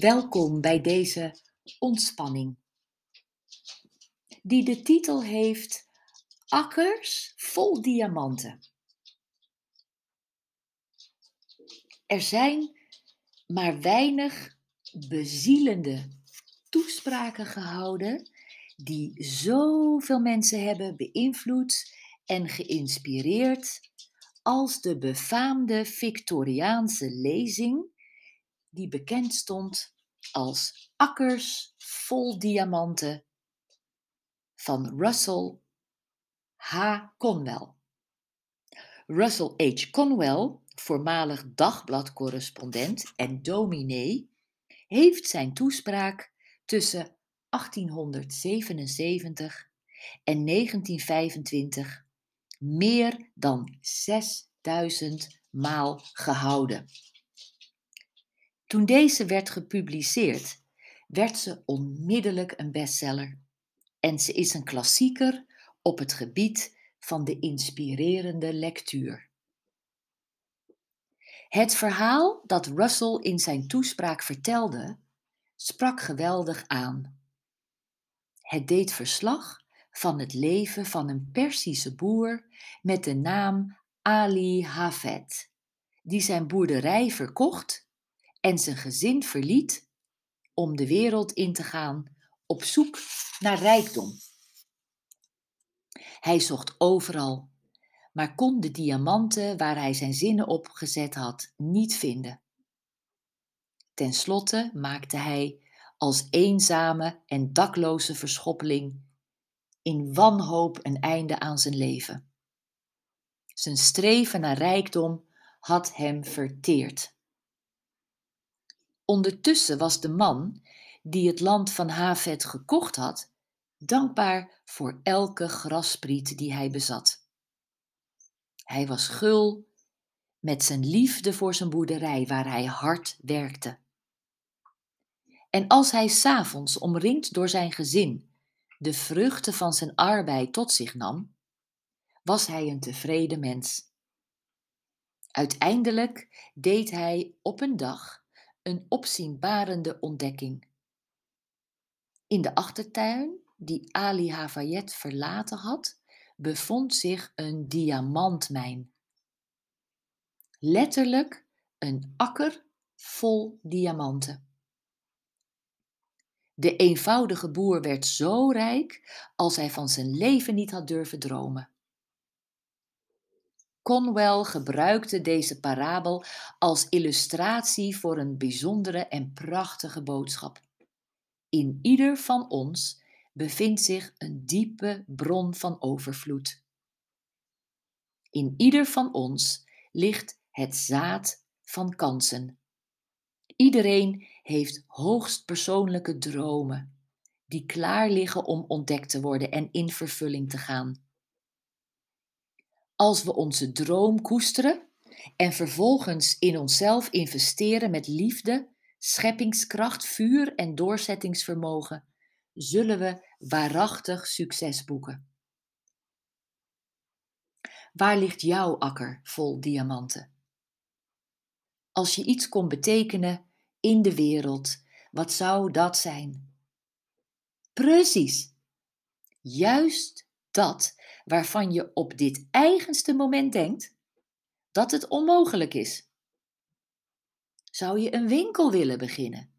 Welkom bij deze ontspanning, die de titel heeft Akkers vol diamanten. Er zijn maar weinig bezielende toespraken gehouden die zoveel mensen hebben beïnvloed en geïnspireerd als de befaamde Victoriaanse lezing die bekend stond als Akkers vol diamanten van Russell H. Conwell. Russell H. Conwell, voormalig dagbladcorrespondent en dominee, heeft zijn toespraak tussen 1877 en 1925 meer dan 6000 maal gehouden. Toen deze werd gepubliceerd, werd ze onmiddellijk een bestseller en ze is een klassieker op het gebied van de inspirerende lectuur. Het verhaal dat Russell in zijn toespraak vertelde, sprak geweldig aan. Het deed verslag van het leven van een Persische boer met de naam Ali Hafed, die zijn boerderij verkocht en zijn gezin verliet om de wereld in te gaan op zoek naar rijkdom. Hij zocht overal, maar kon de diamanten waar hij zijn zinnen op gezet had niet vinden. Ten slotte maakte hij als eenzame en dakloze verschoppeling in wanhoop een einde aan zijn leven. Zijn streven naar rijkdom had hem verteerd. Ondertussen was de man die het land van Havet gekocht had, dankbaar voor elke graspriet die hij bezat. Hij was gul met zijn liefde voor zijn boerderij waar hij hard werkte. En als hij s'avonds, omringd door zijn gezin, de vruchten van zijn arbeid tot zich nam, was hij een tevreden mens. Uiteindelijk deed hij op een dag een opzienbarende ontdekking. In de achtertuin die Ali Havayet verlaten had, bevond zich een diamantmijn. Letterlijk een akker vol diamanten. De eenvoudige boer werd zo rijk als hij van zijn leven niet had durven dromen. Conwell gebruikte deze parabel als illustratie voor een bijzondere en prachtige boodschap. In ieder van ons bevindt zich een diepe bron van overvloed. In ieder van ons ligt het zaad van kansen. Iedereen heeft hoogst persoonlijke dromen die klaar liggen om ontdekt te worden en in vervulling te gaan. Als we onze droom koesteren en vervolgens in onszelf investeren met liefde, scheppingskracht, vuur en doorzettingsvermogen, zullen we waarachtig succes boeken. Waar ligt jouw akker vol diamanten? Als je iets kon betekenen in de wereld, wat zou dat zijn? Precies. Juist dat waarvan je op dit eigenste moment denkt dat het onmogelijk is. Zou je een winkel willen beginnen?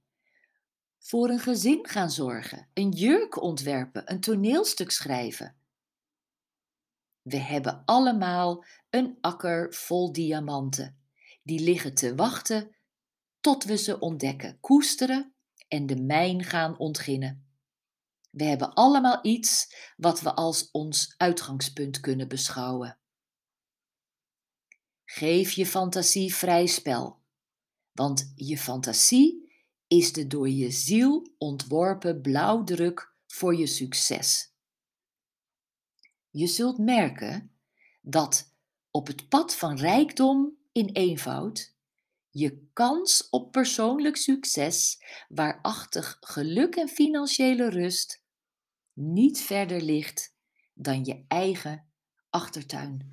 Voor een gezin gaan zorgen, een jurk ontwerpen, een toneelstuk schrijven? We hebben allemaal een akker vol diamanten. Die liggen te wachten tot we ze ontdekken, koesteren en de mijn gaan ontginnen. We hebben allemaal iets wat we als ons uitgangspunt kunnen beschouwen. Geef je fantasie vrij spel, want je fantasie is de door je ziel ontworpen blauwdruk voor je succes. Je zult merken dat op het pad van rijkdom in eenvoud je kans op persoonlijk succes, waarachtig geluk en financiële rust niet verder ligt dan je eigen achtertuin.